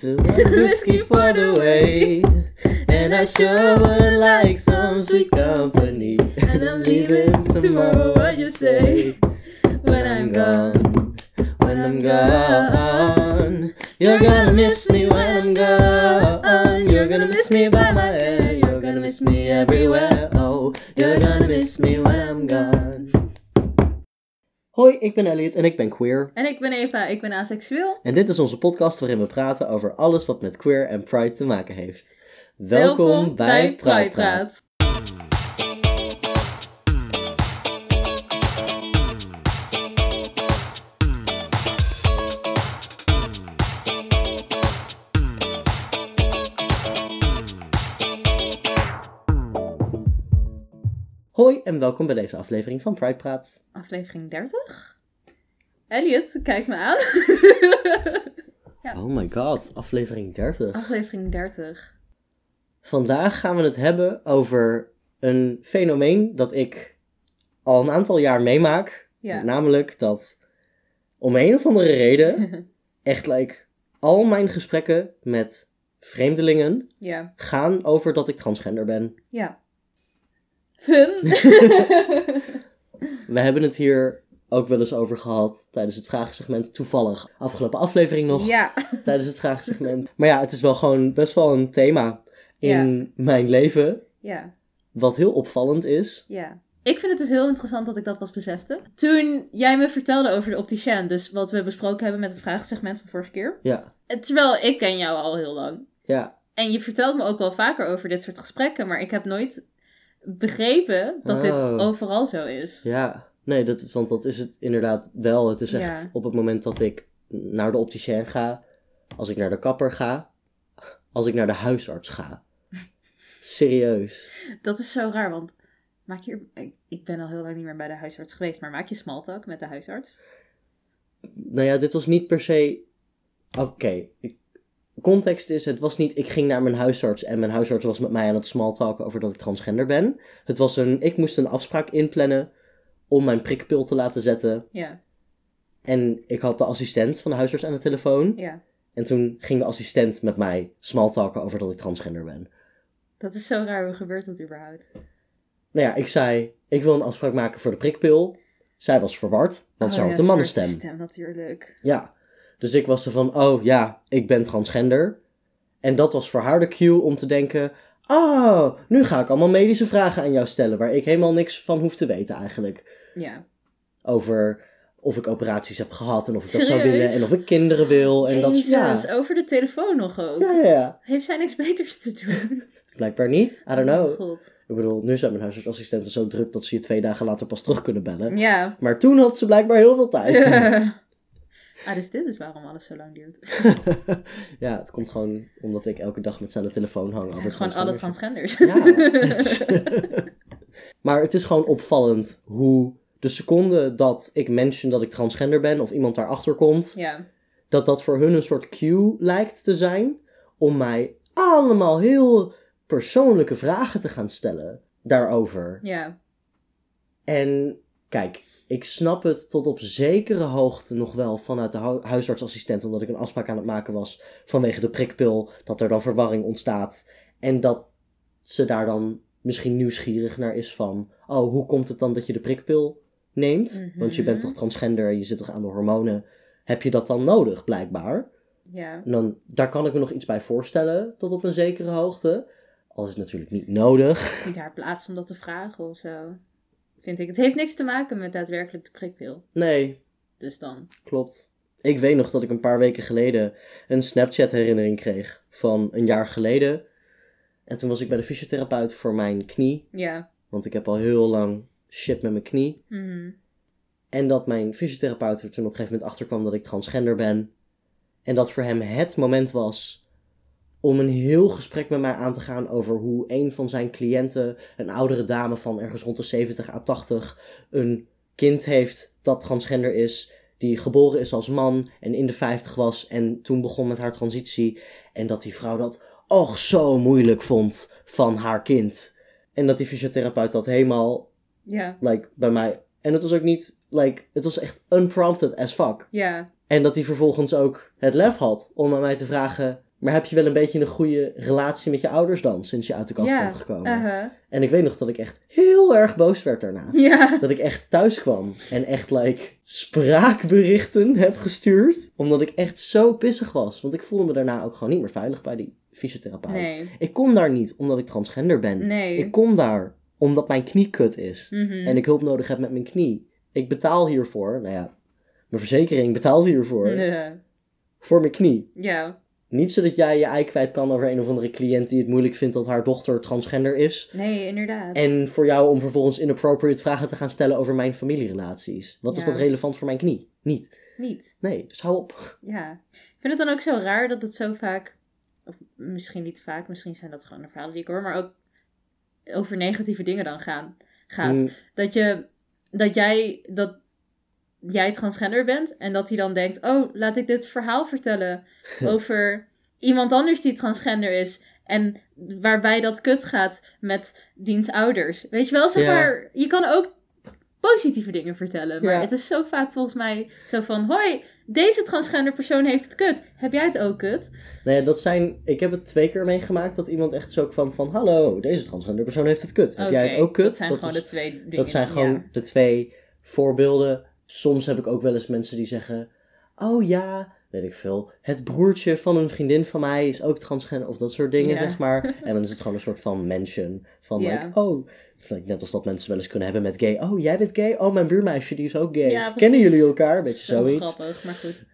to whiskey for the way. And I sure would like some sweet company. And I'm leaving tomorrow, what you say? When I'm gone, when I'm gone. You're gonna miss me when I'm gone. You're gonna miss me by my hair. You're gonna miss me everywhere. Oh, you're gonna miss me when I'm gone. Hoi, ik ben Elliot en ik ben queer. En ik ben Eva, ik ben aseksueel. En dit is onze podcast waarin we praten over alles wat met queer en pride te maken heeft. Welkom, bij Pride Praat. En welkom bij deze aflevering van Pride Praat. Aflevering 30? Elliot, kijk me aan. Ja. Oh my god, aflevering 30. Aflevering 30. Vandaag gaan we het hebben over een fenomeen dat ik al een aantal jaar meemaak. Ja. Namelijk dat om een of andere reden echt like, al mijn gesprekken met vreemdelingen ja. gaan over dat ik transgender ben. Ja. Fun. We hebben het hier ook wel eens over gehad tijdens het vragensegment. Toevallig afgelopen aflevering nog ja. tijdens het vragensegment. Maar ja, het is wel gewoon best wel een thema in mijn leven. Ja. Wat heel opvallend is. Ja. Ik vind het dus heel interessant dat ik dat pas besefte. Toen jij me vertelde over de opticien, dus wat we besproken hebben met het vragensegment van vorige keer. Ja. Terwijl ik ken jou al heel lang. Ja. En je vertelt me ook wel vaker over dit soort gesprekken, maar ik heb nooit begrepen dat dit Oh. overal zo is. Ja. Nee, dat, want dat is het inderdaad wel. Het is echt Ja. op het moment dat ik naar de opticien ga, als ik naar de kapper ga, als ik naar de huisarts ga. Serieus. Dat is zo raar, want maak je, ik, ben al heel lang niet meer bij de huisarts geweest, maar maak je smalltalk met de huisarts? Nou ja, dit was niet per se. Oké. ik- Context is, het was niet ik ging naar mijn huisarts en mijn huisarts was met mij aan het smalltalken over dat ik transgender ben. Het was een, ik moest een afspraak inplannen om mijn prikpil te laten zetten. Ja, En ik had de assistent van de huisarts aan de telefoon. ja. En toen ging de assistent met mij smalltalken over dat ik transgender ben. Dat is zo raar, hoe gebeurt dat überhaupt? Nou ja, ik zei, ik wil een afspraak maken voor de prikpil. Zij was verward, want Oh ze ja, had de mannenstem. zwarte stem natuurlijk. Ja, dus ik was er van, oh ja, ik ben transgender. En dat was voor haar de cue om te denken, oh, nu ga ik allemaal medische vragen aan jou stellen, waar ik helemaal niks van hoef te weten eigenlijk. Ja. Over of ik operaties heb gehad en of ik dat zou willen en of ik kinderen wil. En dat, ja. Jezus, over de telefoon nog ook. Ja, ja, ja. Heeft zij niks beters te doen? Blijkbaar niet, I don't Oh, know. God. Ik bedoel, nu zijn mijn huisartsassistenten zo druk dat ze je twee dagen later pas terug kunnen bellen. Ja. Maar toen had ze blijkbaar heel veel tijd. ah, dus dit is waarom alles zo lang duurt. ja, het komt gewoon omdat ik elke dag met ze aan de telefoon hang. Het zijn gewoon alle transgenders. Ja. maar het is gewoon opvallend hoe de seconde dat ik mention dat ik transgender ben of iemand daarachter komt, ja. dat dat voor hun een soort cue lijkt te zijn om mij allemaal heel persoonlijke vragen te gaan stellen daarover. Ja. En kijk, ik snap het tot op zekere hoogte nog wel vanuit de hu- huisartsassistent, omdat ik een afspraak aan het maken was vanwege de prikpil, dat er dan verwarring ontstaat. En dat ze daar dan misschien nieuwsgierig naar is van, oh, hoe komt het dan dat je de prikpil neemt? Want je bent Mhm. toch transgender, je zit toch aan de hormonen. Heb je dat dan nodig, blijkbaar? Ja. En dan, daar kan ik me nog iets bij voorstellen, tot op een zekere hoogte. Al is het natuurlijk niet nodig. Het is niet haar plaats om dat te vragen of zo. Vind ik. Het heeft niks te maken met daadwerkelijk de prikpil. Nee, Dus dan. Klopt. Ik weet nog dat ik een paar weken geleden een Snapchat herinnering kreeg van een jaar geleden. En toen was ik bij de fysiotherapeut voor mijn knie. Ja. Want ik heb al heel lang shit met mijn knie. Mhm. En dat mijn fysiotherapeut er toen op een gegeven moment achter kwam dat ik transgender ben. En dat voor hem het moment was om een heel gesprek met mij aan te gaan over hoe een van zijn cliënten, een oudere dame van ergens rond de 70 à 80, een kind heeft dat transgender is, die geboren is als man en in de 50 was en toen begon met haar transitie. En dat die vrouw dat och zo moeilijk vond van haar kind. En dat die fysiotherapeut dat helemaal Ja. like, bij mij. En het was ook niet, like, het was echt unprompted as fuck. Ja. En dat hij vervolgens ook het lef had om aan mij te vragen: Maar heb je wel een beetje een goede relatie met je ouders dan, sinds je uit de kast bent gekomen? Uh-huh. En ik weet nog dat ik echt heel erg boos werd daarna. Dat ik echt thuis kwam en echt like spraakberichten heb gestuurd. Omdat ik echt zo pissig was. Want ik voelde me daarna ook gewoon niet meer veilig bij die fysiotherapeut. Nee. Ik kom daar niet omdat ik transgender ben. Nee. Ik kom daar omdat mijn knie kut is. Mhm. En ik hulp nodig heb met mijn knie. Ik betaal hiervoor. Nou ja, mijn verzekering betaalt hiervoor. Nee. Voor mijn knie. Ja. Niet zodat jij je ei kwijt kan over een of andere cliënt die het moeilijk vindt dat haar dochter transgender is. Nee, inderdaad. En voor jou om vervolgens inappropriate vragen te gaan stellen over mijn familierelaties. Wat is dat relevant voor mijn knie? Niet. Niet. Nee, dus hou op. Ja. Ik vind het dan ook zo raar dat het zo vaak, of misschien niet vaak, misschien zijn dat gewoon de verhalen die ik hoor, maar ook over negatieve dingen dan gaan, gaat. Mm, Dat je, dat jij, dat jij transgender bent en dat hij dan denkt, oh, laat ik dit verhaal vertellen over iemand anders die transgender is. En waarbij dat kut gaat met diens ouders. Weet je wel, zeg Ja. maar, je kan ook positieve dingen vertellen. Maar Ja. het is zo vaak volgens mij zo van, hoi, deze transgender persoon heeft het kut. Heb jij het ook kut? nou ja, dat zijn... Ik heb het twee keer meegemaakt dat iemand echt zo kwam van... Hallo, deze transgender persoon heeft het kut. Heb jij het ook kut? Dat zijn gewoon is- de twee dingen. Dat zijn gewoon ja. de twee voorbeelden. Soms heb ik ook wel eens mensen die zeggen: Oh ja, weet ik veel. Het broertje van een vriendin van mij is ook transgender. Of dat soort dingen, Ja. zeg maar. En dan is het gewoon een soort van mention. Van Ja. like, oh. net als dat mensen wel eens kunnen hebben met gay. Oh, jij bent gay? Oh, mijn buurmeisje die is ook gay. Ja, Kennen jullie elkaar? Beetje Zo zoiets. grappig, maar goed.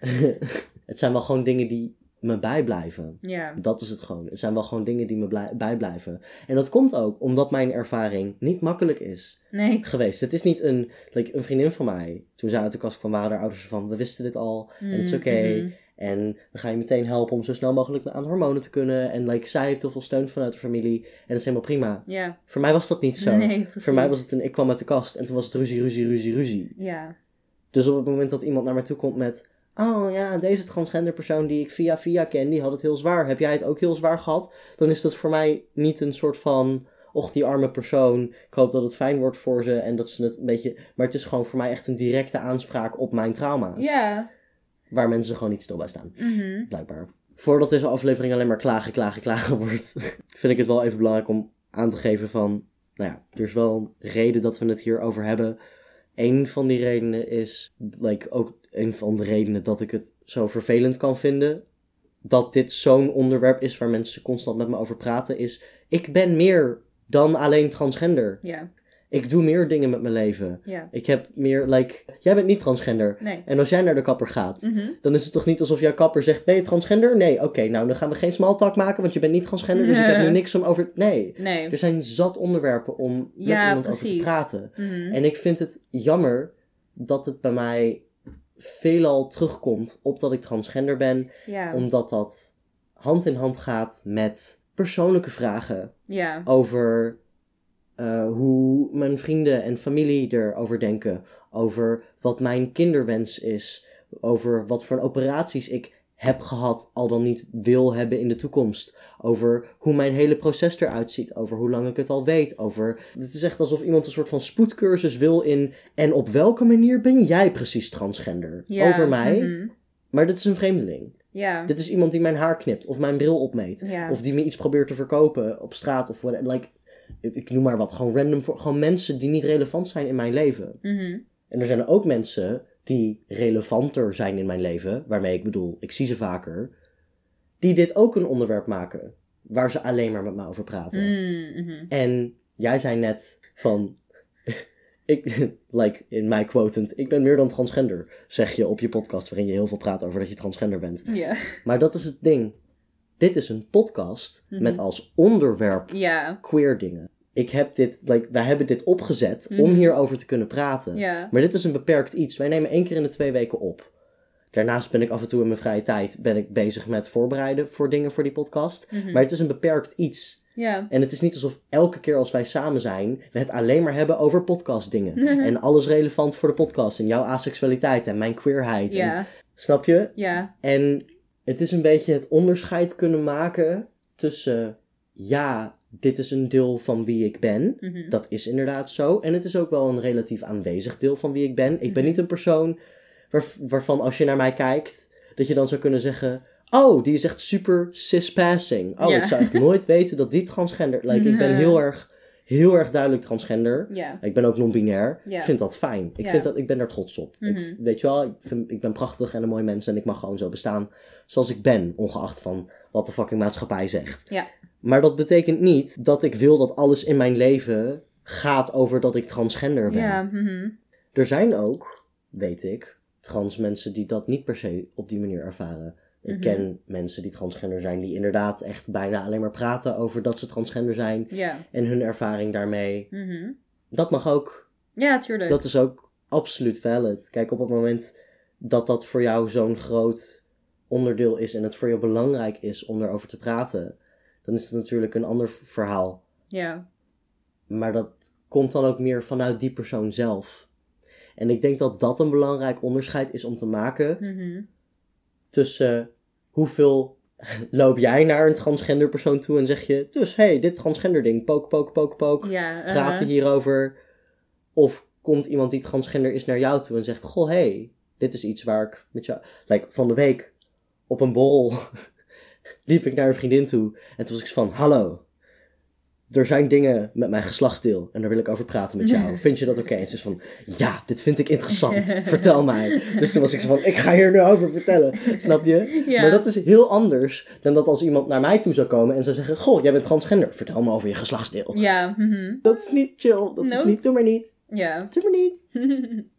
het zijn wel gewoon dingen die me bijblijven. Ja. Dat is het gewoon. Het zijn wel gewoon dingen die me blij- bijblijven. En dat komt ook omdat mijn ervaring niet makkelijk is Nee. geweest. Het is niet een, like, een vriendin van mij. Toen zij uit de kast kwam, waren haar ouders van, we wisten dit al. En het is oké. Mhm. En dan ga je meteen helpen om zo snel mogelijk aan hormonen te kunnen. En like, zij heeft heel veel steun vanuit de familie. En dat is helemaal prima. Ja. Voor mij was dat niet zo. Nee. Voor mij was het een, ik kwam uit de kast en toen was het ruzie, ruzie, ruzie, ruzie. Ja. Dus op het moment dat iemand naar mij toe komt met... Oh ja, deze transgender persoon die ik via via ken, die had het heel zwaar. Heb jij het ook heel zwaar gehad? Dan is dat voor mij niet een soort van... Och, die arme persoon. Ik hoop dat het fijn wordt voor ze en dat ze het een beetje... Maar het is gewoon voor mij echt een directe aanspraak op mijn trauma's. Ja. Waar mensen gewoon niet stil bij staan, Mhm. blijkbaar. Voordat deze aflevering alleen maar klagen, klagen, klagen wordt... vind ik het wel even belangrijk om aan te geven van... Nou ja, er is wel een reden dat we het hier over hebben... Een van die redenen is, like, ook een van de redenen dat ik het zo vervelend kan vinden, dat dit zo'n onderwerp is waar mensen constant met me over praten, is, ik ben meer dan alleen transgender. Ja. Ik doe meer dingen met mijn leven. Ja. Ik heb meer, like, jij bent niet transgender. Nee. En als jij naar de kapper gaat, Mhm. dan is het toch niet alsof jouw kapper zegt, ben je transgender? Nee, oké, nou dan gaan we geen small talk maken, want je bent niet transgender, dus ik heb nu niks om over... Nee, Nee. er zijn zat onderwerpen om met iemand over te praten. Mhm. En ik vind het jammer dat het bij mij veelal terugkomt op dat ik transgender ben, Ja. omdat dat hand in hand gaat met persoonlijke vragen over eh, hoe mijn vrienden en familie erover denken, over wat mijn kinderwens is, over wat voor operaties ik heb gehad, al dan niet wil hebben in de toekomst. Over hoe mijn hele proces eruit ziet. Over hoe lang ik het al weet. Over. Het is echt alsof iemand een soort van spoedcursus wil in. En op welke manier ben jij precies transgender? Ja. Over mij. Mhm. Maar dit is een vreemdeling. Ja. Dit is iemand die mijn haar knipt. Of mijn bril opmeet. Ja. Of die me iets probeert te verkopen op straat. Of whatever. Like, ik, noem maar wat. Gewoon random. Voor, gewoon mensen die niet relevant zijn in mijn leven. Mhm. En er zijn ook mensen die relevanter zijn in mijn leven, waarmee ik bedoel, ik zie ze vaker, die dit ook een onderwerp maken, waar ze alleen maar met me over praten. Mm, mhm. En jij zei net van, ik, like in my quotent, ik ben meer dan transgender, zeg je op je podcast waarin je heel veel praat over dat je transgender bent. Maar dat is het ding. Dit is een podcast Mhm. met als onderwerp queer dingen. Ik heb dit, like, wij hebben dit opgezet om Mhm. hierover te kunnen praten. Maar dit is een beperkt iets. Wij nemen één keer in de twee weken op. Daarnaast ben ik af en toe in mijn vrije tijd ben ik bezig met voorbereiden voor dingen voor die podcast. Mhm. Maar het is een beperkt iets. En het is niet alsof elke keer als wij samen zijn, we het alleen maar hebben over podcastdingen. en alles relevant voor de podcast. En jouw asexualiteit en mijn queerheid. En- snap je? Ja. En het is een beetje het onderscheid kunnen maken tussen, ja, dit is een deel van wie ik ben. Mhm. Dat is inderdaad zo. En het is ook wel een relatief aanwezig deel van wie ik ben. Ik ben Mhm. niet een persoon waar, waarvan als je naar mij kijkt, dat je dan zou kunnen zeggen: Oh, die is echt super cis-passing. Oh, ik zou echt nooit weten dat die transgender... Like, ik ben heel erg, heel erg duidelijk transgender. Ja. Ik ben ook non-binair. Ja. Ik vind dat fijn. Ik, vind dat, ik ben daar trots op. Mhm. ik, weet je wel, ik, vind, ik ben prachtig en een mooi mens en ik mag gewoon zo bestaan zoals ik ben, ongeacht van wat de fucking maatschappij zegt. Ja. Maar dat betekent niet dat ik wil dat alles in mijn leven gaat over dat ik transgender ben. Ja. mhm. Er zijn ook, weet ik, trans mensen die dat niet per se op die manier ervaren. Ik Mhm. ken mensen die transgender zijn, die inderdaad echt bijna alleen maar praten over dat ze transgender zijn en hun ervaring daarmee. mhm. Dat mag ook. Ja, tuurlijk. Dat is ook absoluut valid. Kijk, op het moment dat dat voor jou zo'n groot onderdeel is en het voor jou belangrijk is om erover te praten, dan is het natuurlijk een ander verhaal. Ja. Maar dat komt dan ook meer vanuit die persoon zelf. En ik denk dat dat een belangrijk onderscheid is om te maken mhm. tussen hoeveel loop jij naar een transgender persoon toe en zeg je, dus hey, dit transgender ding, poke, poke, poke, poke, Ja. uh-huh. praten hierover. Of komt iemand die transgender is naar jou toe en zegt, goh, hey, dit is iets waar ik met jou... Like, van de week op een borrel liep ik naar een vriendin toe en toen was ik van, hallo, er zijn dingen met mijn geslachtsdeel en daar wil ik over praten met jou. Vind je dat oké? En ze is van, ja, dit vind ik interessant. Vertel mij. Dus toen was ik zo van, ik ga hier nu over vertellen. Snap je? Ja. Maar dat is heel anders dan dat als iemand naar mij toe zou komen en zou zeggen, goh, jij bent transgender. Vertel me over je geslachtsdeel. Ja. mhm. Dat is niet chill. Dat is niet, doe maar niet. Ja. Doe maar niet.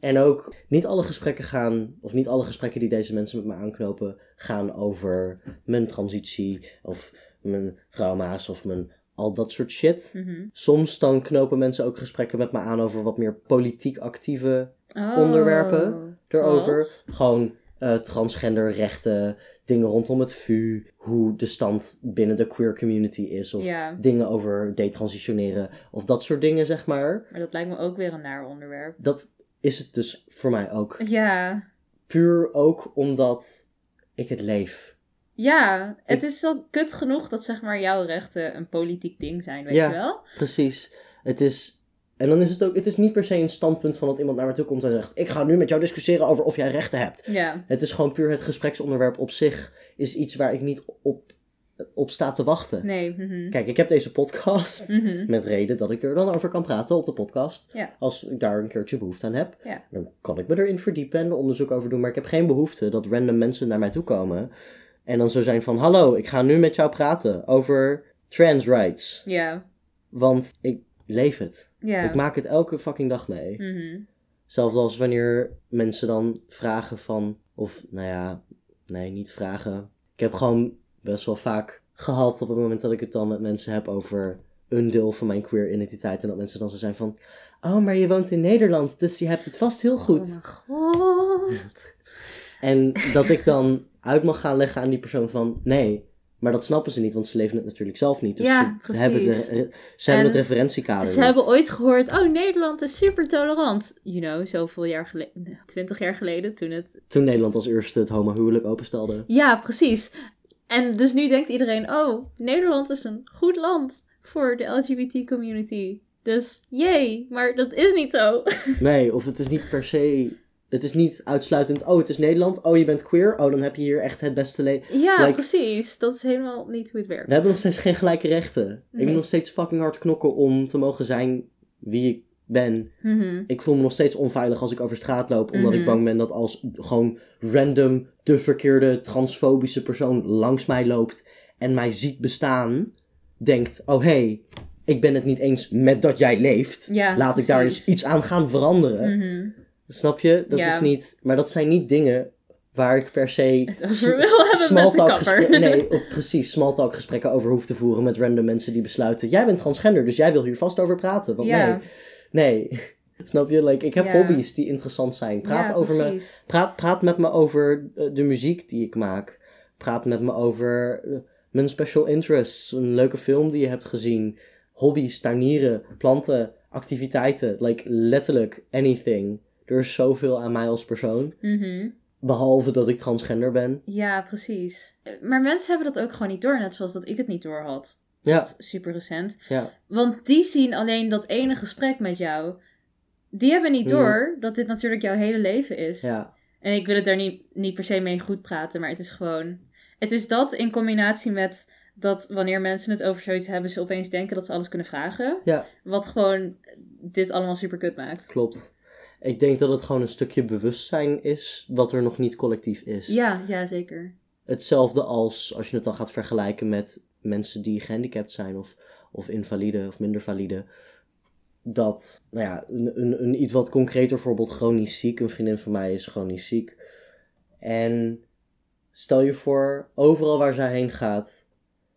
En ook, niet alle gesprekken gaan, of niet alle gesprekken die deze mensen met me aanknopen, gaan over mijn transitie, of mijn trauma's, of mijn al dat soort shit. Mhm. Soms dan knopen mensen ook gesprekken met me aan over wat meer politiek actieve Oh, Onderwerpen erover. zoals? Gewoon eh transgenderrechten, dingen rondom het VU, hoe de stand binnen de queer community is, of Ja. dingen over detransitioneren, of dat soort dingen, zeg maar. Maar dat lijkt me ook weer een naar onderwerp. Dat is het dus voor mij ook. Ja. Puur ook omdat ik het leef. Ja, het is al kut genoeg dat zeg maar jouw rechten een politiek ding zijn, weet Ja. je wel? Precies. Het is. En dan is het ook. Het is niet per se een standpunt van dat iemand naar me toe komt en zegt: Ik ga nu met jou discussiëren over of jij rechten hebt. Ja. Het is gewoon puur het gespreksonderwerp op zich. Is iets waar ik niet op, op sta te wachten. Nee. mhm. Kijk, ik heb deze podcast. Mhm. Met reden dat ik er dan over kan praten op de podcast. Ja. Als ik daar een keertje behoefte aan heb. Ja. Dan kan ik me erin verdiepen en er onderzoek over doen. Maar ik heb geen behoefte dat random mensen naar mij toe komen. En dan zo zijn van: Hallo, ik ga nu met jou praten over trans rights. Ja. Want ik leef het. Ja. Ik maak het elke fucking dag mee. Mhm. Zelfs als wanneer mensen dan vragen van, of nou ja, nee, niet vragen. Ik heb gewoon best wel vaak gehad op het moment dat ik het dan met mensen heb over een deel van mijn queer identiteit. En dat mensen dan zo zijn van, oh, maar je woont in Nederland, dus je hebt het vast heel goed. Oh mijn god. En dat ik dan uit mag gaan leggen aan die persoon van, nee, maar dat snappen ze niet, want ze leven het natuurlijk zelf niet. Dus Ja, ze, hebben, de, ze hebben En het referentiekader Ze niet. hebben ooit gehoord, oh, Nederland is super tolerant. You know, zoveel jaar geleden, twintig jaar geleden, toen het... Toen Nederland als eerste het homohuwelijk openstelde. Ja, precies. En dus nu denkt iedereen, oh, Nederland is een goed land voor de LGBT-community. Dus, yay. Maar dat is niet zo. Nee, of het is niet per se. Het is niet uitsluitend. Oh, het is Nederland. Oh, je bent queer. Oh, dan heb je hier echt het beste leven. Ja, Like- precies. Dat is helemaal niet hoe het werkt. We hebben nog steeds geen gelijke rechten. Ik moet nog steeds fucking hard knokken om te mogen zijn wie ik ben. Mhm. Ik voel me nog steeds onveilig als ik over straat loop. Omdat ik Mhm. bang ben dat als gewoon random de verkeerde transfobische persoon langs mij loopt en mij ziet bestaan, denkt: oh hé, hey, ik ben het niet eens met dat jij leeft. Ja, Laat ik daar eens iets aan gaan veranderen. Mhm. Snap je? Dat Ja. is niet. Maar dat zijn niet dingen waar ik per se. Het over wil hebben met de smalltalk kapper. gesprekken- Nee, op, precies. Smalltalk gesprekken over hoef te voeren met random mensen die besluiten. Jij bent transgender, dus jij wil hier vast over praten. Want Ja. nee. Nee. Snap je? Like, ik heb Ja. hobby's die interessant zijn. Praat, over me, praat, praat met me over eh, de muziek die ik maak. Praat met me over eh, mijn special interests. Een leuke film die je hebt gezien. Hobby's, tuinieren, planten, activiteiten. Like, letterlijk anything. Er is zoveel aan mij als persoon. Mhm. Behalve dat ik transgender ben. Ja, precies. Maar mensen hebben dat ook gewoon niet door, net zoals dat ik het niet door had. Ja. Dat is super recent. Ja, Want die zien alleen dat ene gesprek met jou. Die hebben niet Mhm. door dat dit natuurlijk jouw hele leven is. ja. En ik wil het daar niet, niet per se mee goed praten, maar het is gewoon. Het is dat in combinatie met dat wanneer mensen het over zoiets hebben, ze opeens denken dat ze alles kunnen vragen. Ja. Wat gewoon dit allemaal super kut maakt. Klopt. Ik denk dat het gewoon een stukje bewustzijn is wat er nog niet collectief is. Ja, ja, zeker. Hetzelfde als als je het dan gaat vergelijken met mensen die gehandicapt zijn of, of invalide of minder valide. Dat, nou ja, een, een, een iets wat concreter voorbeeld, chronisch ziek. Een vriendin van mij is chronisch ziek. En stel je voor, overal waar zij heen gaat,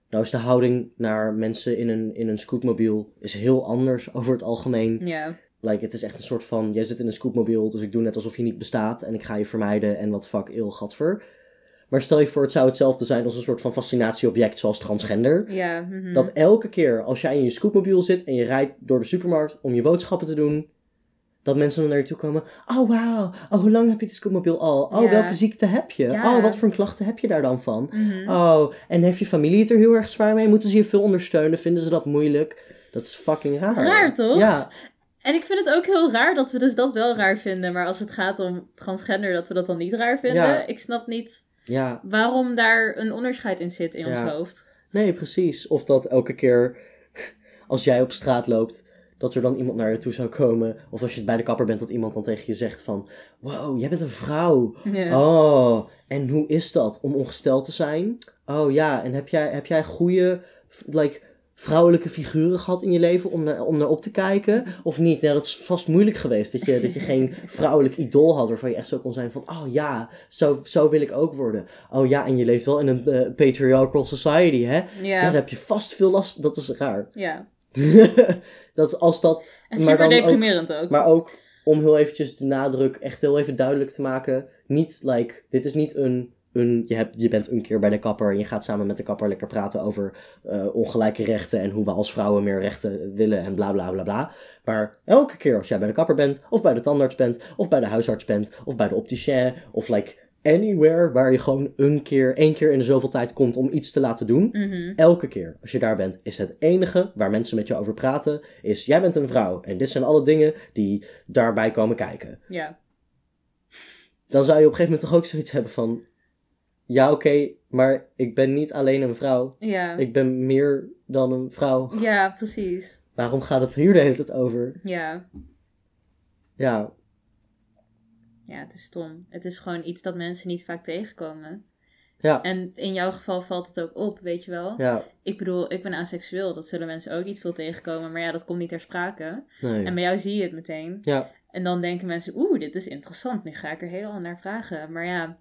nou is de houding naar mensen in een, in een scootmobiel is heel anders over het algemeen. Ja, Like, het is echt een soort van, jij zit in een scootmobiel, dus ik doe net alsof je niet bestaat en ik ga je vermijden en wat fuck, il, gadver. Maar stel je voor, het zou hetzelfde zijn als een soort van fascinatieobject zoals transgender. ja. mhm. Dat elke keer als jij in je scootmobiel zit en je rijdt door de supermarkt om je boodschappen te doen, dat mensen dan naar je toe komen. Oh wauw, oh hoe lang heb je de scootmobiel al? Oh welke ziekte heb je? Oh wat voor klachten heb je daar dan van? Mhm. Oh, en heeft je familie het er heel erg zwaar mee? Moeten ze je veel ondersteunen? Vinden ze dat moeilijk? Dat is fucking raar. Raar, toch? Ja, En ik vind het ook heel raar dat we dus dat wel raar vinden. Maar als het gaat om transgender, dat we dat dan niet raar vinden. Ja. Ik snap niet ja. waarom daar een onderscheid in zit in Ja. ons hoofd. Nee, precies. Of dat elke keer als jij op straat loopt, dat er dan iemand naar je toe zou komen. Of als je bij de kapper bent, dat iemand dan tegen je zegt van... Wow, jij bent een vrouw. Ja. Oh, en hoe is dat om ongesteld te zijn? Oh ja, en heb jij, heb jij goede, like, vrouwelijke figuren gehad in je leven om, naar- om naar op te kijken? Of niet? Dat is vast moeilijk geweest. Dat je, dat je geen vrouwelijk idool had waarvan je echt zo kon zijn van... Oh ja, zo, zo wil ik ook worden. Oh ja, en je leeft wel in een eh, patriarchal society, hè? Ja. Ja, daar heb je vast veel last. Dat is raar. ja. dat is als dat... En Maar super ook- deprimerend ook. Maar ook om heel eventjes de nadruk echt heel even duidelijk te maken. Niet like, dit is niet een, een je, hebt, je bent een keer bij de kapper en je gaat samen met de kapper lekker praten over eh, ongelijke rechten en hoe we als vrouwen meer rechten willen en bla bla bla bla. Maar elke keer als jij bij de kapper bent, of bij de tandarts bent, of bij de huisarts bent, of bij de opticien, of like anywhere waar je gewoon een keer, één keer in de zoveel tijd komt om iets te laten doen. Mhm. Elke keer als je daar bent, is het enige waar mensen met je over praten, is jij bent een vrouw. En dit zijn alle dingen die daarbij komen kijken. Ja. Dan zou je op een gegeven moment toch ook zoiets hebben van, ja oké, maar ik ben niet alleen een vrouw. Ja. Ik ben meer dan een vrouw. ja, precies. Waarom gaat het hier de hele tijd over? Ja. Ja, Ja, het is stom. Het is gewoon iets dat mensen niet vaak tegenkomen. ja, En in jouw geval valt het ook op, weet je wel. ja, Ik bedoel, ik ben aseksueel. Dat zullen mensen ook niet veel tegenkomen. Maar ja, dat komt niet ter sprake. En nee. bij jou zie je het meteen. Ja, En dan denken mensen, oeh, dit is interessant. Nu ga ik er helemaal naar vragen. Maar ja,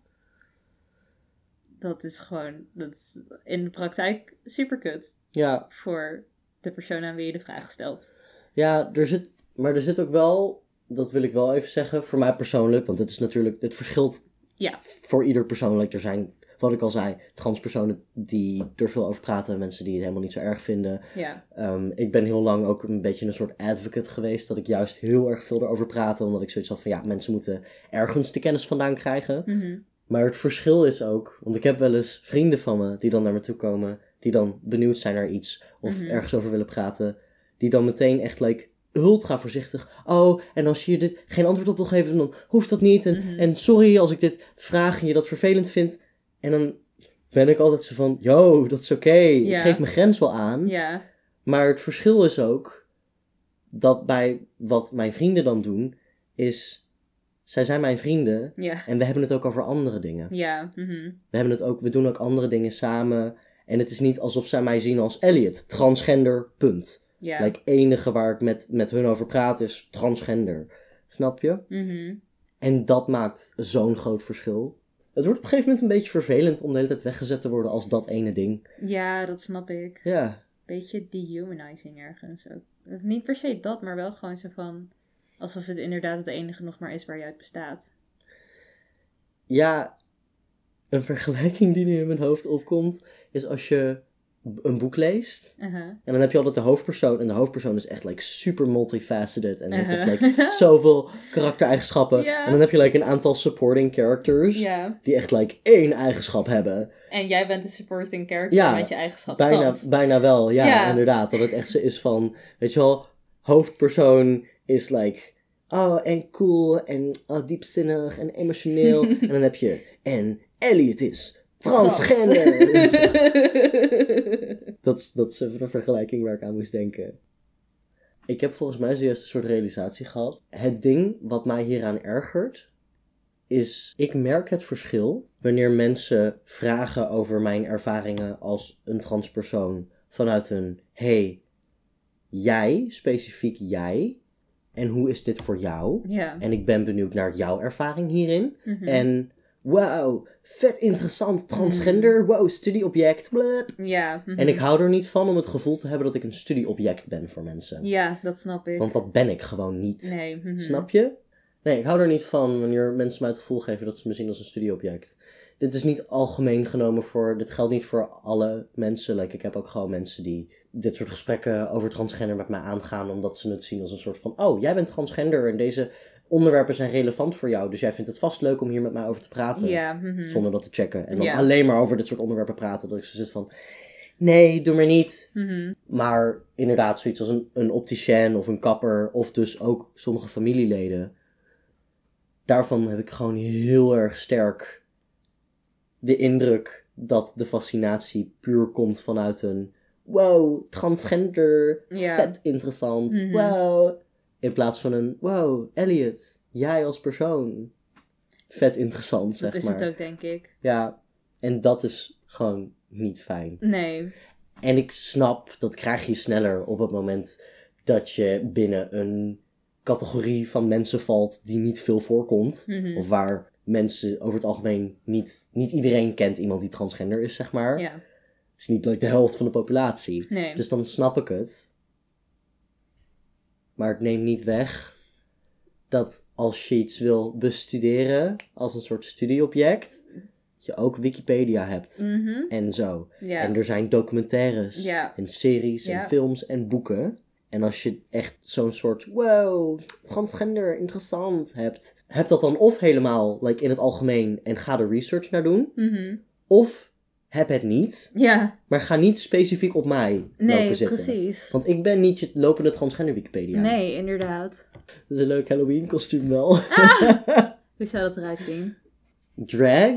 dat is gewoon, dat is in de praktijk super kut ja, voor de persoon aan wie je de vraag stelt. ja, er zit, maar er zit ook wel, dat wil ik wel even zeggen, voor mij persoonlijk, want het is natuurlijk, het verschilt Ja. voor ieder persoonlijk. Er zijn, wat ik al zei, transpersonen die er veel over praten, mensen die het helemaal niet zo erg vinden. Ja, Ehm, ik ben heel lang ook een beetje een soort advocate geweest, dat ik juist heel erg veel erover praatte, omdat ik zoiets had van, ja, mensen moeten ergens de kennis vandaan krijgen. Mhm. Maar het verschil is ook, want ik heb wel eens vrienden van me die dan naar me toe komen, die dan benieuwd zijn naar iets of Mhm. ergens over willen praten, die dan meteen echt like ultra voorzichtig. Oh, en als je dit geen antwoord op wil geven, dan hoeft dat niet. En, Mhm. en sorry als ik dit vraag en je dat vervelend vindt. En dan ben ik altijd zo van, yo, dat is oké. Ja. Ik geef mijn grens wel aan. Maar het verschil is ook dat bij wat mijn vrienden dan doen, is zij zijn mijn vrienden ja, en we hebben het ook over andere dingen. ja, mhm. We hebben het ook, we doen ook andere dingen samen. En het is niet alsof zij mij zien als Elliot, transgender, punt. ja. Het enige waar ik met, met hun over praat is transgender. Snap je? Mhm. En dat maakt zo'n groot verschil. Het wordt op een gegeven moment een beetje vervelend om de hele tijd weggezet te worden als dat ene ding. ja, dat snap ik. Ja, Beetje dehumanizing ergens ook. Niet per se dat, maar wel gewoon zo van... Alsof het inderdaad het enige nog maar is waar je uit bestaat. ja, een vergelijking die nu in mijn hoofd opkomt, is als je een boek leest. Uh-huh. En dan heb je altijd de hoofdpersoon. En de hoofdpersoon is echt like, super multifaceted. En heeft echt Uh-huh. like, zoveel karaktereigenschappen. En dan heb je like, een aantal supporting characters. Die echt like, één eigenschap hebben. En jij bent de supporting character Ja, met je eigenschap. Bijna, bijna wel, ja, Ja. inderdaad. Dat het echt zo is van, weet je wel, hoofdpersoon is like oh, en cool en oh, diepzinnig en emotioneel. en dan heb je, en Elliot is transgender. dat, is- dat is even een vergelijking waar ik aan moest denken. Ik heb volgens mij zojuist een soort realisatie gehad. Het ding wat mij hieraan ergert, is ik merk het verschil wanneer mensen vragen over mijn ervaringen als een transpersoon vanuit een hey, jij, specifiek jij, en hoe is dit voor jou? ja. En ik ben benieuwd naar jouw ervaring hierin. Mhm. En wow, vet interessant, transgender, wow, studieobject, blub. ja. mhm. En ik hou er niet van om het gevoel te hebben dat ik een studieobject ben voor mensen. Ja, dat snap ik. Want dat ben ik gewoon niet. Nee. mhm. Snap je? Nee, ik hou er niet van wanneer mensen mij het gevoel geven dat ze me zien als een studieobject. Dit is niet algemeen genomen voor. Dit geldt niet voor alle mensen. Like, ik heb ook gewoon mensen die dit soort gesprekken over transgender met mij aangaan. Omdat ze het zien als een soort van. Oh, jij bent transgender en deze onderwerpen zijn relevant voor jou. Dus jij vindt het vast leuk om hier met mij over te praten. Ja. mhm. Zonder dat te checken. En dan Ja. alleen maar over dit soort onderwerpen praten. Dat ik zo zit van. Nee, doe maar niet. Mhm. Maar inderdaad, zoiets als een, een opticien of een kapper, of dus ook sommige familieleden. Daarvan heb ik gewoon heel erg sterk de indruk dat de fascinatie puur komt vanuit een wow, transgender, Ja. vet interessant, Mhm. wow. In plaats van een wow, Elliot, jij als persoon, vet interessant, zeg Dat is maar. het ook, denk ik. Ja, en dat is gewoon niet fijn. Nee. En ik snap, dat krijg je sneller op het moment dat je binnen een categorie van mensen valt die niet veel voorkomt. Mhm. Of waar mensen over het algemeen niet, niet iedereen kent iemand die transgender is, zeg maar. Ja. Het is niet like de helft van de populatie. Nee. Dus dan snap ik het. Maar het neemt niet weg dat als je iets wil bestuderen als een soort studieobject, je ook Wikipedia hebt. Mhm. En zo. Ja. En er zijn documentaires Ja. en series en films en boeken. En als je echt zo'n soort wow, transgender, interessant hebt, heb dat dan of helemaal like, in het algemeen en ga er research naar doen. Mhm. Of heb het niet, Ja. maar ga niet specifiek op mij Nee, lopen zitten. precies. Want ik ben niet je lopende transgender Wikipedia. Nee, inderdaad. Dat is een leuk Halloween kostuum wel. Hoe zou dat eruit zien? drag,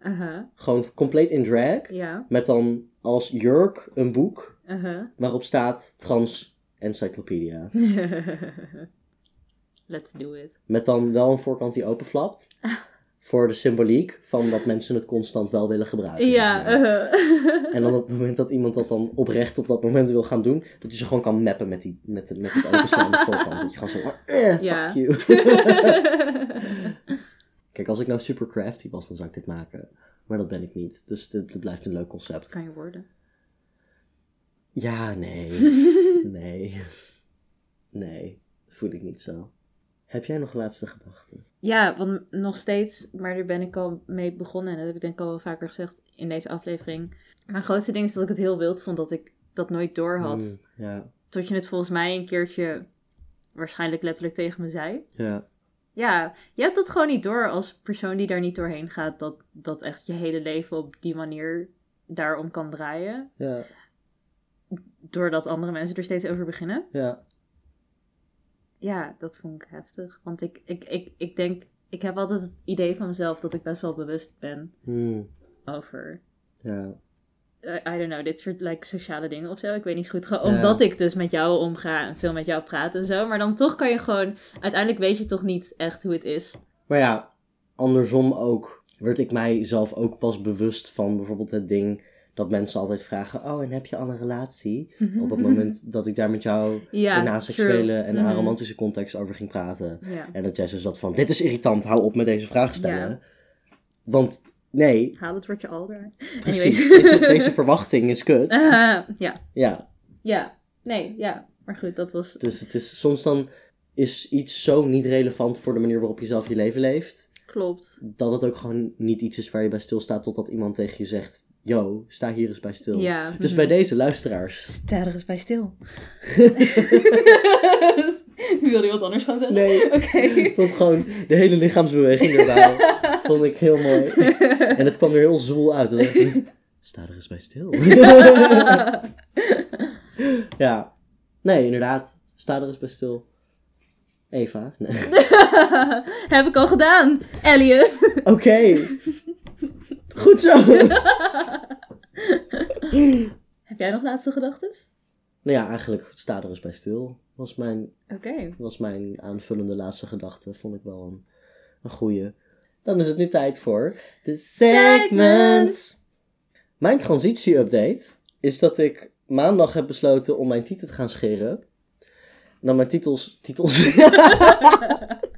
Aha. gewoon compleet in drag. Ja. Met dan als jurk een boek Aha. waarop staat trans encyclopedia. Let's do it. Met dan wel een voorkant die openflapt. Voor de symboliek van dat mensen het constant wel willen gebruiken. Ja. zeg maar. uh-huh. En dan op het moment dat iemand dat dan oprecht op dat moment wil gaan doen, dat je ze gewoon kan mappen met, die, met, de- met het openslaande voorkant. Dat je gewoon zo, eh, fuck you. Kijk, als ik nou super crafty was, dan zou ik dit maken. Maar dat ben ik niet. Dus het, het blijft een leuk concept. kan je worden. Ja, nee. Nee. Nee. Dat voel ik niet zo. Heb jij nog laatste gedachten? Ja, want nog steeds, maar daar ben ik al mee begonnen. En dat heb ik denk ik al wel vaker gezegd in deze aflevering. Mijn grootste ding is dat ik het heel wild vond dat ik dat nooit door had. Mm, ja. Tot je het volgens mij een keertje waarschijnlijk letterlijk tegen me zei. Ja. Ja, je hebt dat gewoon niet door als persoon die daar niet doorheen gaat. Dat, dat echt je hele leven op die manier daarom kan draaien. Ja. Doordat andere mensen er steeds over beginnen. Ja. Ja, dat vond ik heftig. Want ik, ik, ik, ik denk, ik heb altijd het idee van mezelf dat ik best wel bewust ben Mm, over, ja. eh, I don't know, dit soort like, sociale dingen of zo. Ik weet niet zo goed. Gewoon Ja. Omdat ik dus met jou omga en veel met jou praat en zo. Maar dan toch kan je gewoon, uiteindelijk weet je toch niet echt hoe het is. Maar ja, andersom ook werd ik mijzelf ook pas bewust van bijvoorbeeld het ding dat mensen altijd vragen: Oh, en heb je al een relatie? Op het moment dat ik daar met jou ja, in aseksuele en Mhm. aromantische context over ging praten. En dat jij zo zat van: Dit is irritant, hou op met deze vraag stellen. Want nee, haal het woordje al eruit. precies, deze, deze verwachting is kut. Ja, Ja, ja, nee, ja. Maar goed, dat was... dus het is soms dan is iets zo niet relevant voor de manier waarop je zelf je leven leeft. Klopt. dat het ook gewoon niet iets is waar je bij stilstaat totdat iemand tegen je zegt: Yo, sta hier eens bij stil. Ja. Dus mhm. bij deze luisteraars. Sta er eens bij stil. Wilde je wat anders gaan zeggen? Nee, Oké. ik vond gewoon de hele lichaamsbeweging erbij. vond ik heel mooi. En het kwam er heel zwoel uit. Dus ik sta er eens bij stil. ja, nee, inderdaad. Sta er eens bij stil. Eva. Nee. Heb ik al gedaan, Elliot. Oké. Goed zo. Heb jij nog laatste gedachten? nou ja, eigenlijk sta er eens bij stil. Was mijn, was mijn aanvullende laatste gedachte. Vond ik wel een, een goeie. Dan is het nu tijd voor de segments. Mijn transitie-update is dat ik maandag heb besloten om mijn titel te gaan scheren. En dan mijn titels. titels.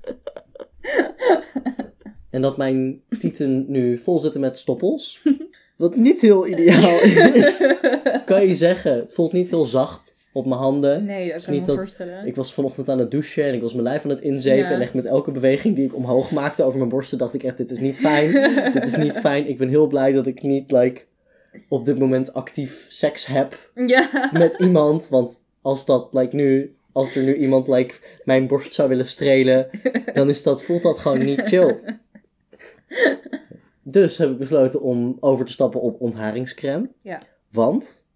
en dat mijn tieten nu vol zitten met stoppels. Wat niet heel ideaal is. Kan je zeggen. Het voelt niet heel zacht op mijn handen. Nee, dat is kan ik niet me dat- voorstellen. Ik was vanochtend aan het douchen en ik was mijn lijf aan het inzepen. Ja. En echt met elke beweging die ik omhoog maakte over mijn borsten, dacht ik echt: dit is niet fijn. dit is niet fijn. Ik ben heel blij dat ik niet like, op dit moment actief seks heb Ja. met iemand. Want als dat like, nu, als er nu iemand like, mijn borst zou willen strelen, dan is dat, voelt dat gewoon niet chill. Dus heb ik besloten om over te stappen op ontharingscrème. Ja. Want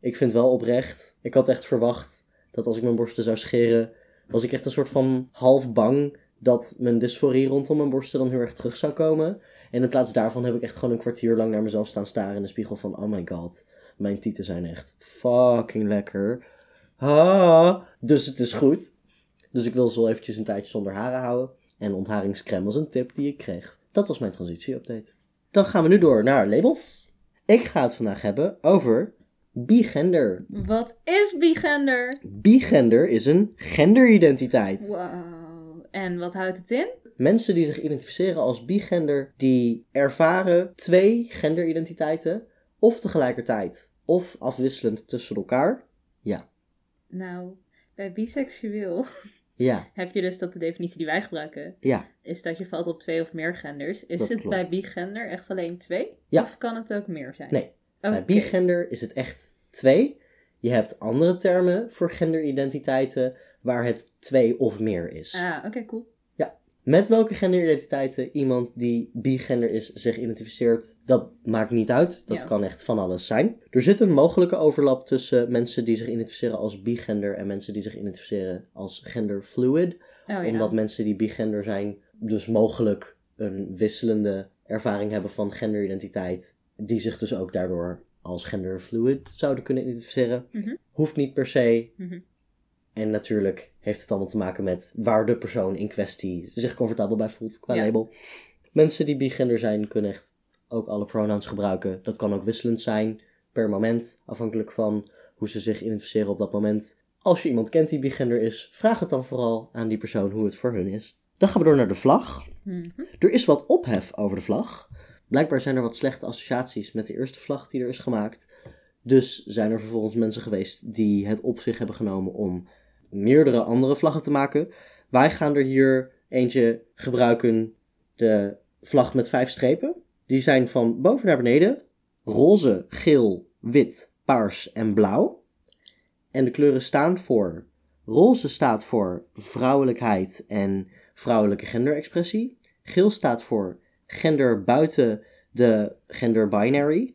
ik vind wel oprecht, ik had echt verwacht dat als ik mijn borsten zou scheren, was ik echt een soort van half bang dat mijn dysforie rondom mijn borsten dan heel erg terug zou komen. En in plaats daarvan heb ik echt gewoon een kwartier lang naar mezelf staan staren in de spiegel van, oh my god, mijn tieten zijn echt fucking lekker. Ah, dus het is goed. Dus ik wil ze wel eventjes een tijdje zonder haren houden. En ontharingscrème was een tip die ik kreeg. Dat was mijn transitie-update. Dan gaan we nu door naar labels. Ik ga het vandaag hebben over bigender. Wat is bigender? Bigender is een genderidentiteit. Wow. En wat houdt het in? Mensen die zich identificeren als bigender, die ervaren twee genderidentiteiten, of tegelijkertijd, of afwisselend tussen elkaar. Nou, bij biseksueel Ja, heb je dus dat de definitie die wij gebruiken ja, is dat je valt op twee of meer genders. Is Dat het klopt. bij bigender echt alleen twee? Ja. Of kan het ook meer zijn? Nee. Bij bigender is het echt twee. Je hebt andere termen voor genderidentiteiten waar het twee of meer is. Ah, oké, cool. Met welke genderidentiteiten iemand die bigender is zich identificeert, dat maakt niet uit. Dat Ja. kan echt van alles zijn. Er zit een mogelijke overlap tussen mensen die zich identificeren als bigender en mensen die zich identificeren als genderfluid. Oh ja. Omdat mensen die bigender zijn dus mogelijk een wisselende ervaring hebben van genderidentiteit. Die zich dus ook daardoor als genderfluid zouden kunnen identificeren. Mhm. Hoeft niet per se. Mhm. En natuurlijk heeft het allemaal te maken met waar de persoon in kwestie zich comfortabel bij voelt qua Ja. label. Mensen die bigender zijn kunnen echt ook alle pronouns gebruiken. Dat kan ook wisselend zijn per moment, afhankelijk van hoe ze zich identificeren op dat moment. Als je iemand kent die bigender is, vraag het dan vooral aan die persoon hoe het voor hun is. Dan gaan we door naar de vlag. Mhm. Er is wat ophef over de vlag. Blijkbaar zijn er wat slechte associaties met de eerste vlag die er is gemaakt. Dus zijn er vervolgens mensen geweest die het op zich hebben genomen om meerdere andere vlaggen te maken. Wij gaan er hier eentje gebruiken, de vlag met vijf strepen. Die zijn van boven naar beneden roze, geel, wit, paars en blauw. En de kleuren staan voor roze staat voor vrouwelijkheid en vrouwelijke genderexpressie. Geel staat voor gender buiten de gender binary.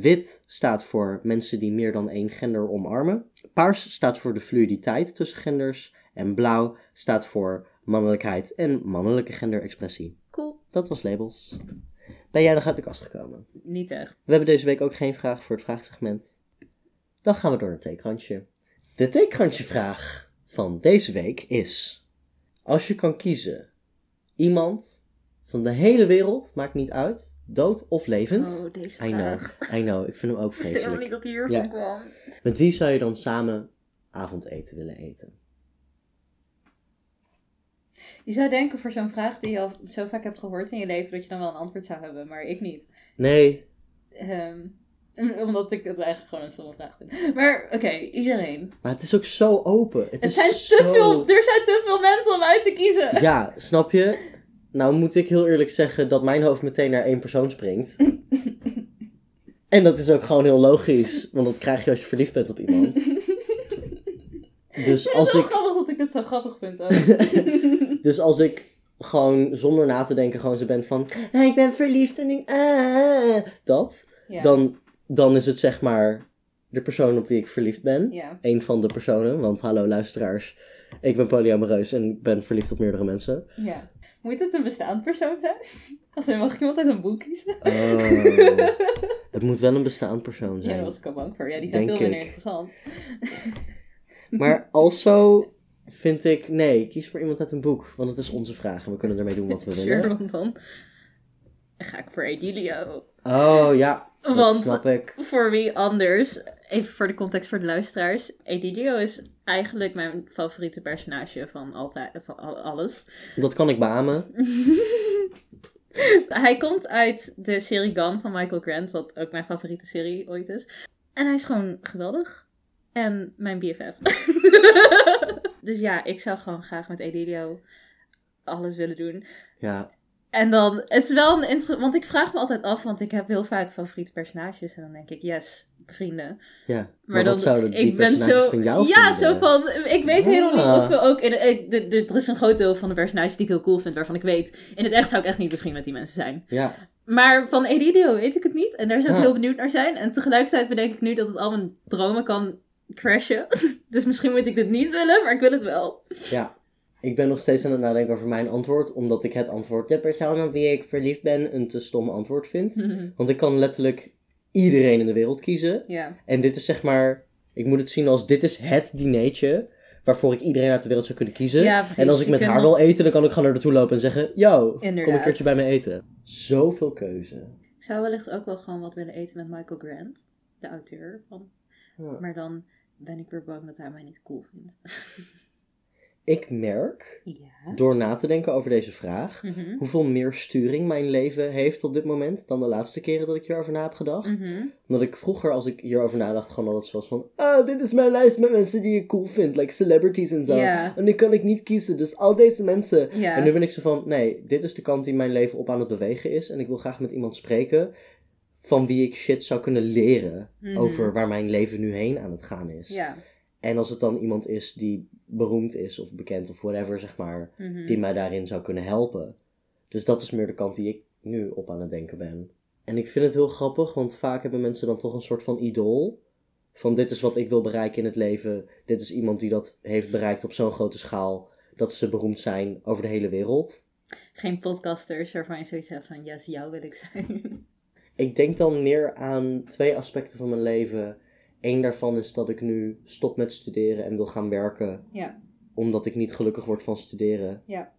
Wit staat voor mensen die meer dan één gender omarmen. Paars staat voor de fluiditeit tussen genders. En blauw staat voor mannelijkheid en mannelijke genderexpressie. Cool. Dat was labels. Ben jij nog uit de kast gekomen? Niet echt. We hebben deze week ook geen vraag voor het vraagsegment. Dan gaan we door naar het theekrantje. De theekrantje vraag van deze week is... Als je kan kiezen, iemand van de hele wereld, maakt niet uit, dood of levend... Oh, deze I know. I know, ik vind hem ook Ik wist helemaal vreselijk. niet dat hij hier Ja. kwam. Met wie zou je dan samen avondeten willen eten? Je zou denken voor zo'n vraag die je al zo vaak hebt gehoord in je leven, dat je dan wel een antwoord zou hebben, maar ik niet. Nee, Ehm, omdat ik het eigenlijk gewoon een stomme vraag vind. Maar oké, iedereen. maar het is ook zo open. Het, Het is zijn zo... te veel, er zijn te veel mensen om uit te kiezen. Ja, snap je? Nou moet ik heel eerlijk zeggen dat mijn hoofd meteen naar één persoon springt. En dat is ook gewoon heel logisch, want dat krijg je als je verliefd bent op iemand. Dus als ik, grappig dat ik het zo grappig vind ook. dus als ik gewoon zonder na te denken gewoon zo ben van... "Ah, ik ben verliefd en ik... ah, dat. ja. Dan, dan is het zeg maar de persoon op wie ik verliefd ben. Ja. Een van de personen, want hallo luisteraars. Ik ben polyamoreus en ik ben verliefd op meerdere mensen. Ja. Moet het een bestaand persoon zijn? Als er mag ik iemand uit een boek kiezen? Oh. Het moet wel een bestaand persoon Ja, zijn. daar was ik al bang voor. Ja, die zijn Denk veel minder ik. interessant. Maar also vind ik, nee, kies maar iemand uit een boek. Want het is onze vraag en we kunnen ermee doen wat we Sure, willen. want dan ga ik voor Edilio. Oh ja, dat Want- snap ik. Voor wie anders, even voor de context voor de luisteraars. Edilio is eigenlijk mijn favoriete personage van, altijd, van al- alles. Dat kan ik beamen. Hij komt uit de serie Gone van Michael Grant, wat ook mijn favoriete serie ooit is. En hij is gewoon geweldig. En mijn BFF. dus ja, ik zou gewoon graag met Edilio alles willen doen. Ja, En dan, het is wel een interessant, want ik vraag me altijd af, want ik heb heel vaak favoriete personages. En dan denk ik, yes, vrienden. ja. Maar, dan, zouden die ik ben zo, van jou ja, vinden? zo van, ik weet helemaal niet of we ook, in, de- ik, de, de- er is een groot deel van de personages die ik heel cool vind, waarvan ik weet, in het echt zou ik echt niet bevriend met die mensen zijn. Ja, Maar van Edidio weet ik het niet. En daar zou ik heel benieuwd naar zijn. En tegelijkertijd bedenk ik nu dat het al mijn dromen kan crashen. dus misschien moet ik dit niet willen, maar ik wil het wel. ja. Ik ben nog steeds aan het nadenken over mijn antwoord, omdat ik het antwoord de persoon op wie ik verliefd ben een te stom antwoord vind. Want ik kan letterlijk iedereen in de wereld kiezen. ja. En dit is zeg maar, ik moet het zien als dit is het dinertje waarvoor ik iedereen uit de wereld zou kunnen kiezen. Ja, en als ik met haar nog- wil eten, dan kan ik gewoon naar naartoe lopen en zeggen, yo, kom een keertje bij me eten. Zoveel keuze. Ik zou wellicht ook wel gewoon wat willen eten met Michael Grant. De auteur van. Ja. Maar dan ben ik weer bang dat hij mij niet cool vindt. Ik merk, ja. door na te denken over deze vraag, Mhm. hoeveel meer sturing mijn leven heeft op dit moment dan de laatste keren dat ik hierover na heb gedacht. Mhm. Omdat ik vroeger, als ik hierover nadacht, gewoon altijd zoals van... Ah, dit is mijn lijst met mensen die ik cool vind. Like celebrities en zo. En nu kan ik niet kiezen, dus al deze mensen. En nu ben ik zo van... Nee, dit is de kant die mijn leven op aan het bewegen is. En ik wil graag met iemand spreken van wie ik shit zou kunnen leren. Mhm. Over waar mijn leven nu heen aan het gaan is. Ja. En als het dan iemand is die beroemd is of bekend of whatever, zeg maar. Mhm. Die mij daarin zou kunnen helpen. Dus dat is meer de kant die ik nu op aan het denken ben. En ik vind het heel grappig, want vaak hebben mensen dan toch een soort van idool. Van dit is wat ik wil bereiken in het leven. Dit is iemand die dat heeft bereikt op zo'n grote schaal. Dat ze beroemd zijn over de hele wereld. Geen podcasters waarvan je zoiets hebt van, yes, jou wil ik zijn. Ik denk dan meer aan twee aspecten van mijn leven. Eén daarvan is dat ik nu stop met studeren en wil gaan werken. ja. Omdat ik niet gelukkig word van studeren. Ja.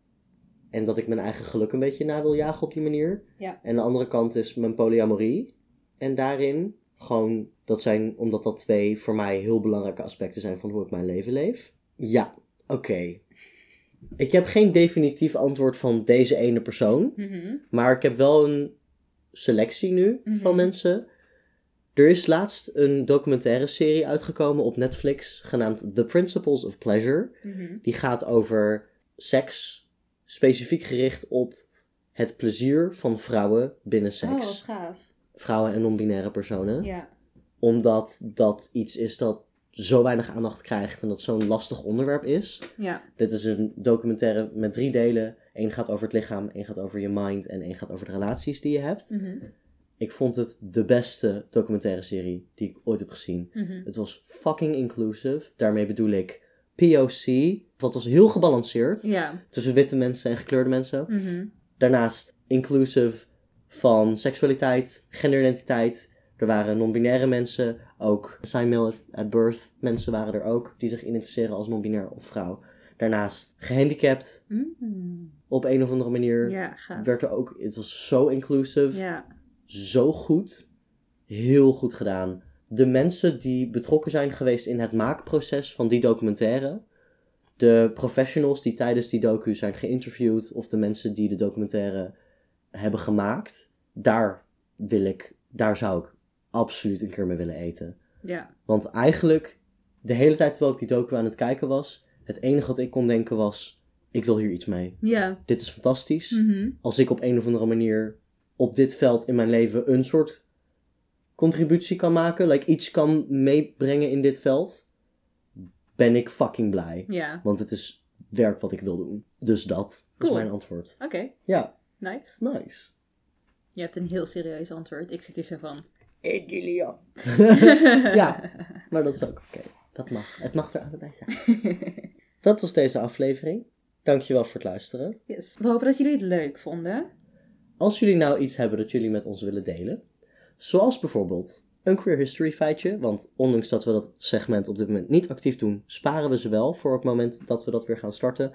En dat ik mijn eigen geluk een beetje na wil jagen op die manier. Ja. En de andere kant is mijn polyamorie. En daarin gewoon, dat zijn, omdat dat twee voor mij heel belangrijke aspecten zijn van hoe ik mijn leven leef. Ja, oké. Ik heb geen definitief antwoord van deze ene persoon. Mhm. Maar ik heb wel een selectie nu Mhm. van mensen. Er is laatst een documentaire serie uitgekomen op Netflix genaamd The Principles of Pleasure. Mhm. Die gaat over seks, specifiek gericht op het plezier van vrouwen binnen Oh, seks. gaaf. Vrouwen en non-binaire personen. Ja. Omdat dat iets is dat zo weinig aandacht krijgt en dat zo'n lastig onderwerp is. Ja. Dit is een documentaire met drie delen. Eén gaat over het lichaam, één gaat over je mind en één gaat over de relaties die je hebt. Mhm. Ik vond het de beste documentaire serie die ik ooit heb gezien. Mhm. Het was fucking inclusive. Daarmee bedoel ik POC. Wat was heel gebalanceerd tussen witte mensen en gekleurde mensen. Mhm. Daarnaast inclusive van seksualiteit, genderidentiteit. Er waren non-binaire mensen, ook male at birth mensen waren er ook, die zich identificeren als non-binair of vrouw. Daarnaast gehandicapt, Mhm. op een of andere manier. Werd er ook, het was zo inclusive, Ja. Zo goed, heel goed gedaan. De mensen die betrokken zijn geweest in het maakproces van die documentaire, de professionals die tijdens die docu zijn geïnterviewd, of de mensen die de documentaire hebben gemaakt, daar wil ik, daar zou ik absoluut een keer mee willen eten. Ja. Want eigenlijk, de hele tijd terwijl ik die docu aan het kijken was, het enige wat ik kon denken was, ik wil hier iets mee. Ja. Dit is fantastisch Mhm. als ik op een of andere manier op dit veld in mijn leven een soort contributie kan maken, like iets kan meebrengen in dit veld, ben ik fucking blij. Ja. Want het is werk wat ik wil doen. Dus dat is Cool. mijn antwoord. Oké. Ja, Nice. nice. Je hebt een heel serieus antwoord. Ik zit hier zo van. Egilia. ja, maar dat is ook oké. Dat mag. Het mag er allebei zijn. Dat was deze aflevering. Dankjewel voor het luisteren. Yes. We hopen dat jullie het leuk vonden. Als jullie nou iets hebben dat jullie met ons willen delen, zoals bijvoorbeeld een queer history feitje, want ondanks dat we dat segment op dit moment niet actief doen, sparen we ze wel voor het moment dat we dat weer gaan starten.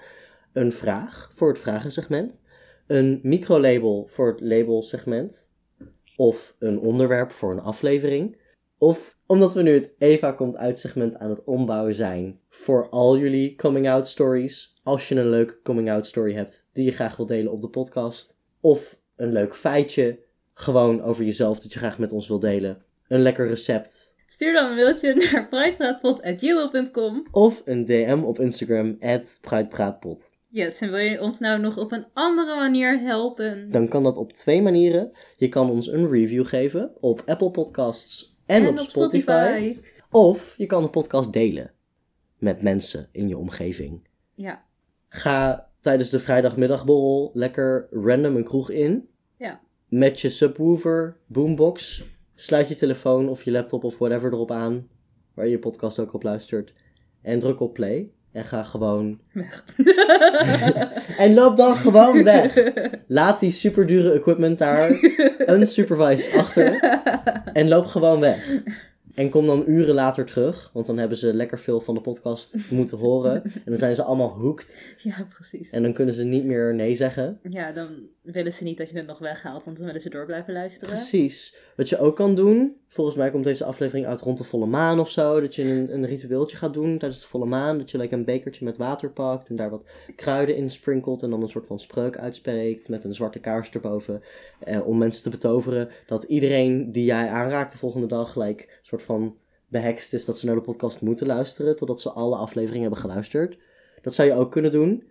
Een vraag voor het vragensegment, een microlabel voor het labelsegment, of een onderwerp voor een aflevering. Of omdat we nu het Eva komt uit segment aan het ombouwen zijn voor al jullie coming out stories. Als je een leuke coming out story hebt die je graag wilt delen op de podcast. Of een leuk feitje, gewoon over jezelf dat je graag met ons wilt delen. Een lekker recept. Stuur dan een mailtje naar pruikpraatpot.gmail.com Of een DM op Instagram, @pruitpraatpot. Yes, en wil je ons nou nog op een andere manier helpen? Dan kan dat op twee manieren. Je kan ons een review geven op Apple Podcasts en, op, Spotify. Of je kan de podcast delen met mensen in je omgeving. Ja, Ga tijdens de vrijdagmiddagborrel lekker random een kroeg in. Ja. Met je subwoofer, boombox. Sluit je telefoon of je laptop of whatever erop aan. Waar je je podcast ook op luistert. En druk op play. En ga gewoon. weg. En loop dan gewoon weg. Laat die superdure equipment daar unsupervised achter. En loop gewoon weg. En kom dan uren later terug. Want dan hebben ze lekker veel van de podcast moeten horen. En dan zijn ze allemaal hooked. Ja, precies. En dan kunnen ze niet meer nee zeggen. Ja, dan willen ze niet dat je het nog weghaalt, want dan willen ze door blijven luisteren. Precies. Wat je ook kan doen, volgens mij komt deze aflevering uit rond de volle maan of zo. Dat je een, een ritueeltje gaat doen tijdens de volle maan. Dat je like, een bekertje met water pakt en daar wat kruiden in sprinkelt. En dan een soort van spreuk uitspreekt met een zwarte kaars erboven. Eh, om mensen te betoveren dat iedereen die jij aanraakt de volgende dag, like, een soort van behekst is dat ze naar de podcast moeten luisteren. Totdat ze alle afleveringen hebben geluisterd. Dat zou je ook kunnen doen.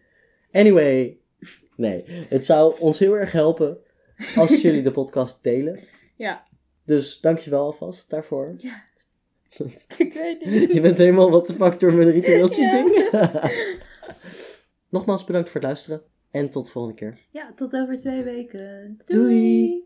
Anyway, nee. Het zou ons heel erg helpen als jullie de podcast delen. Ja, Dus dankjewel alvast daarvoor. Ja. ik weet niet. Je bent helemaal wat de fuck door mijn ritueeltjes Ja. ding. Nogmaals bedankt voor het luisteren. En tot de volgende keer. Ja, tot over twee weken. Doei.